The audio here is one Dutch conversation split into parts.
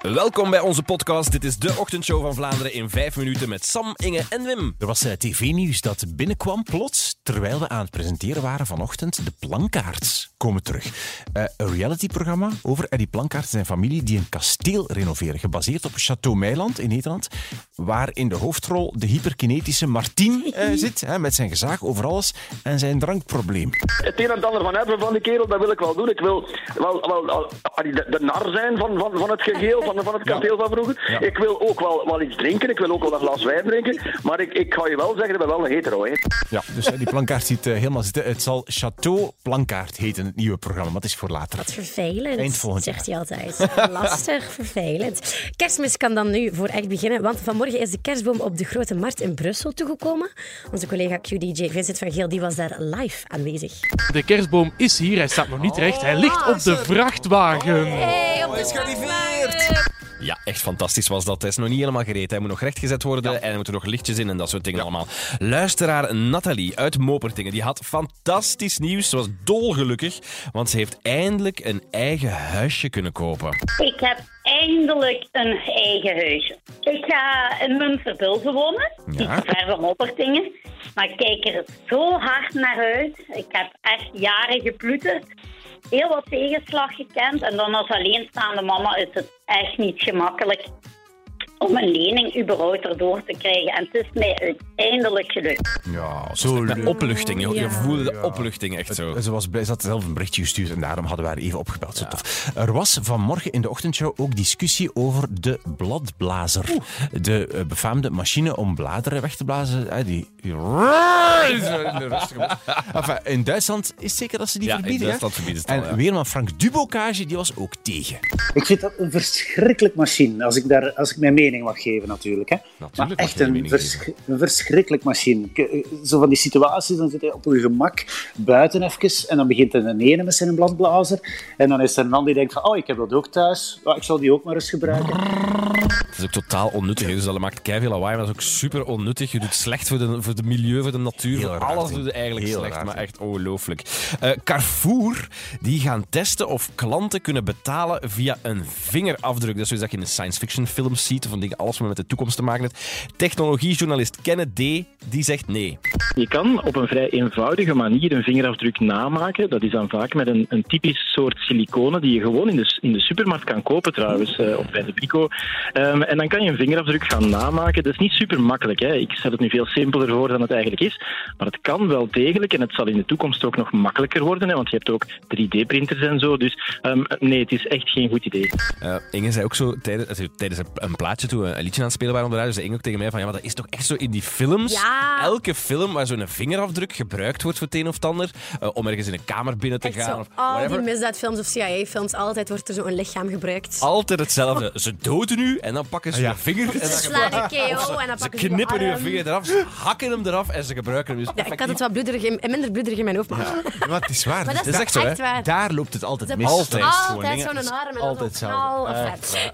Welkom bij onze podcast. Dit is de ochtendshow van Vlaanderen in vijf minuten met Sam, Inge en Wim. Er was eh, tv-nieuws dat binnenkwam plots, terwijl we aan het presenteren waren vanochtend. De Plankaarts komen terug. Eh, een realityprogramma over Eddie Plankaart en zijn familie die een kasteel renoveren, gebaseerd op Château Meiland in Nederland, waar in de hoofdrol de hyperkinetische Martien eh, zit, hè, met zijn gezaag over alles en zijn drankprobleem. het een en het ander van hebben van die kerel, dat wil ik wel doen. Ik wil wel, wel, de, de nar zijn van, van, van het geheel, van, van het kasteel van vroeger. Ik wil ook wel, wel iets drinken, ik wil ook wel een glas wijn drinken. Maar ik, ik ga je wel zeggen, ik ben wel een hetero. Hè. Ja, dus eh, die Plankaart ziet eh, helemaal zitten. Het zal Château Plankaart heten, het nieuwe programma, maar het is voor later. Wat vervelend, Eind volgend zegt hij altijd. Lastig, vervelend. Kerstmis kan dan nu voor echt beginnen, want vanmorgen is de kerstboom op de Grote Markt in Brussel toegekomen. Onze collega QDJ Vincent van Geel die was daar live aanwezig. De kerstboom is hier, hij staat nog niet recht. Hij ligt op de vrachtwagen. Hey, op de is gearriveerd. Ja, echt fantastisch was dat. Hij is nog niet helemaal gereed. Hij moet nog rechtgezet worden en er moeten nog lichtjes in en dat soort dingen allemaal. Luisteraar Nathalie uit Mopertingen, die had fantastisch nieuws. Ze was dolgelukkig, want ze heeft eindelijk een eigen huisje kunnen kopen. Ik heb eindelijk een eigen huisje. Ik ga in Munsterpulse wonen, Ja. iets ver van Oppertingen. Maar ik kijk er zo hard naar uit. Ik heb echt jaren geploeterd. Heel wat tegenslag gekend. En dan als alleenstaande mama is het echt niet gemakkelijk om een lening überhaupt erdoor te krijgen. En het is mij uiteindelijk gelukt. Ja, zo De opluchting, je, voelde de opluchting echt zo. Ze, was ze had zelf een berichtje gestuurd en daarom hadden we haar even opgebeld. Zo tof. Er was vanmorgen in de ochtendshow ook discussie over de bladblazer. De eh, befaamde machine om bladeren weg te blazen. die. Enfin, in Duitsland is het zeker dat ze die Ja, in verbieden. hè? Duitsland verbieden ze het al, En ja. weerman Frank Dubocage die was ook tegen. Ik vind dat een verschrikkelijk machine, als ik, daar, als ik mijn mening mag geven natuurlijk. Hè. Natuurlijk maar echt een, vers- een verschrikkelijk machine. Eh, Zo van die situaties, dan zit je op je gemak buiten even en dan begint er een ene met zijn bladblazer en dan is er een ander die denkt van, oh, ik heb dat ook thuis, ik zal die ook maar eens gebruiken. Het is ook totaal onnuttig. hè. Dus dat maakt keiveel lawaai, maar dat is ook super onnuttig. Je doet slecht voor de, voor de milieu, voor de natuur. Heel voor raar alles ding. doe je eigenlijk Heel slecht, raar maar echt ongelooflijk. Eh, Carrefour die gaan testen of klanten kunnen betalen via een vingerafdruk. Dat is zoals dat je in de science fiction films ziet, van dingen, alles wat met de toekomst te maken heeft. Technologiejournalist Kenneth D. die zegt nee. Je kan op een vrij eenvoudige manier een vingerafdruk namaken. Dat is dan vaak met een, een typisch soort siliconen die je gewoon in de, in de supermarkt kan kopen trouwens, eh, of bij de Brico. Ehm, en dan kan je een vingerafdruk gaan namaken. Dat is niet super makkelijk. Hè. Ik stel het nu veel simpeler voor dan het eigenlijk is. Maar het kan wel degelijk en het zal in de toekomst ook nog makkelijker worden. Hè, want je hebt ook 3D-printers en zo. Dus ehm, nee, het is echt geen goed idee. Eh, Inge zei ook zo tijdens, eh, tijdens een, plaatje toen we een liedje aan het spelen waren onder haar, zei Inge ook tegen mij van ja, maar dat is toch echt zo in die films. Ja. Elke film waar zo'n vingerafdruk gebruikt wordt voor het een of het ander, eh, om ergens in een kamer binnen te Echt gaan zo, of al whatever. die misdaadfilms of CIA-films, altijd wordt er zo'n lichaam gebruikt. Altijd hetzelfde. Ze doden u en dan pakken ze Ja. je vinger en Ze dan slaan een KO en dan pakken ze knippen je vinger eraf, ze hakken hem eraf en ze gebruiken hem dus Ja, ik had het wat bloederig in, minder bloederig in mijn hoofd, maar... Maar het is waar. Maar dat is echt zo, hè? waar. Daar loopt het altijd mis. Altijd. Altijd zo'n arm en dan Altijd zo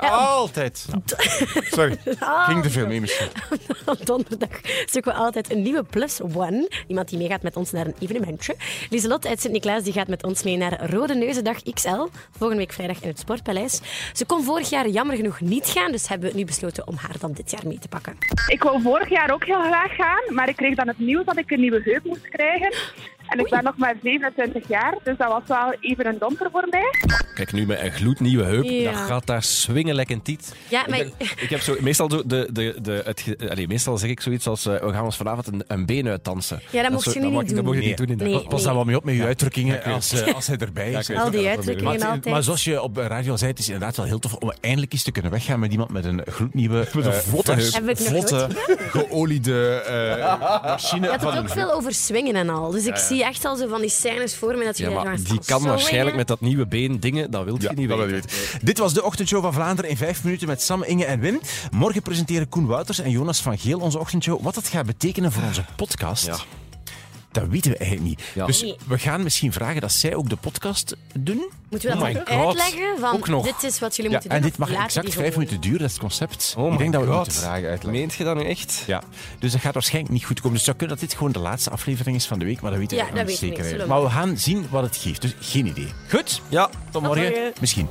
Altijd. Sorry. Ging te veel mee misschien. op donderdag zoeken we altijd een nieuwe plus one. Iemand die meegaat met ons naar een evenementje. Lieselot uit Sint-Niklaas die gaat met ons mee naar Rode Neuzendag XL. Volgende week vrijdag in het Sportpaleis. Ze kon vorig jaar jammer genoeg niet gaan, dus hebben we nu besloten om haar dan dit jaar mee te pakken. Ik wou vorig jaar ook heel graag gaan, maar ik kreeg dan het nieuws dat ik een nieuwe heup moest krijgen. En ik ben nog maar 27 jaar, dus dat was wel even een domper voor mij. Kijk, nu met een gloednieuwe heup, Ja. dat gaat daar swingen lekker tiet. Ja, maar- Ik, ben- ik heb zo, meestal, zo de, de, de, het, allee, meestal zeg ik zoiets als, eh, we gaan ons vanavond een, een been uitdansen. Ja, dat mocht je nu niet ik- Dat doen. mocht je niet doen. Nee. Pas daar wel mee op met je uitdrukkingen als, eh, als hij erbij is. Al die uitdrukkingen Maar, altijd. maar zoals je op radio zei, het is inderdaad wel heel tof om eindelijk eens te kunnen weggaan met iemand met een gloednieuwe, Met een eh, vlotte heup. Vlotte, geoliede eh, machine. Je had van het ook veel over swingen en al. Dus ik zie echt al zo van die scènes voor me dat je Ja, daar die kan waarschijnlijk met dat nieuwe been dingen, dat wil je Ja, niet weten. Dit was de ochtendshow van Vlaanderen in vijf minuten met Sam, Inge en Wim. Morgen presenteren Koen Wouters en Jonas van Geel onze ochtendshow. Wat dat gaat betekenen voor onze podcast, Ja. Dat weten we eigenlijk niet. Ja. Dus Nee. we gaan misschien vragen dat zij ook de podcast doen. Moeten we dat Oh my dan God. uitleggen? Van, Ook nog. Dit is wat jullie Ja, moeten doen. en dit of mag laten exact die vijf gewoon- minuten duren, dat is het concept. Oh Ik my denk dat we God. moeten vragen uitleggen. Meent je dat nu echt? Ja, dus dat gaat waarschijnlijk niet goed komen. Dus het zou kunnen dat dit gewoon de laatste aflevering is van de week, maar dat weten we Ja, nog dat niet weten we zeker. niet. eigenlijk. Zullen Maar we gaan zien wat het geeft. Dus geen idee. Goed? Ja. Tot morgen. morgen. Misschien.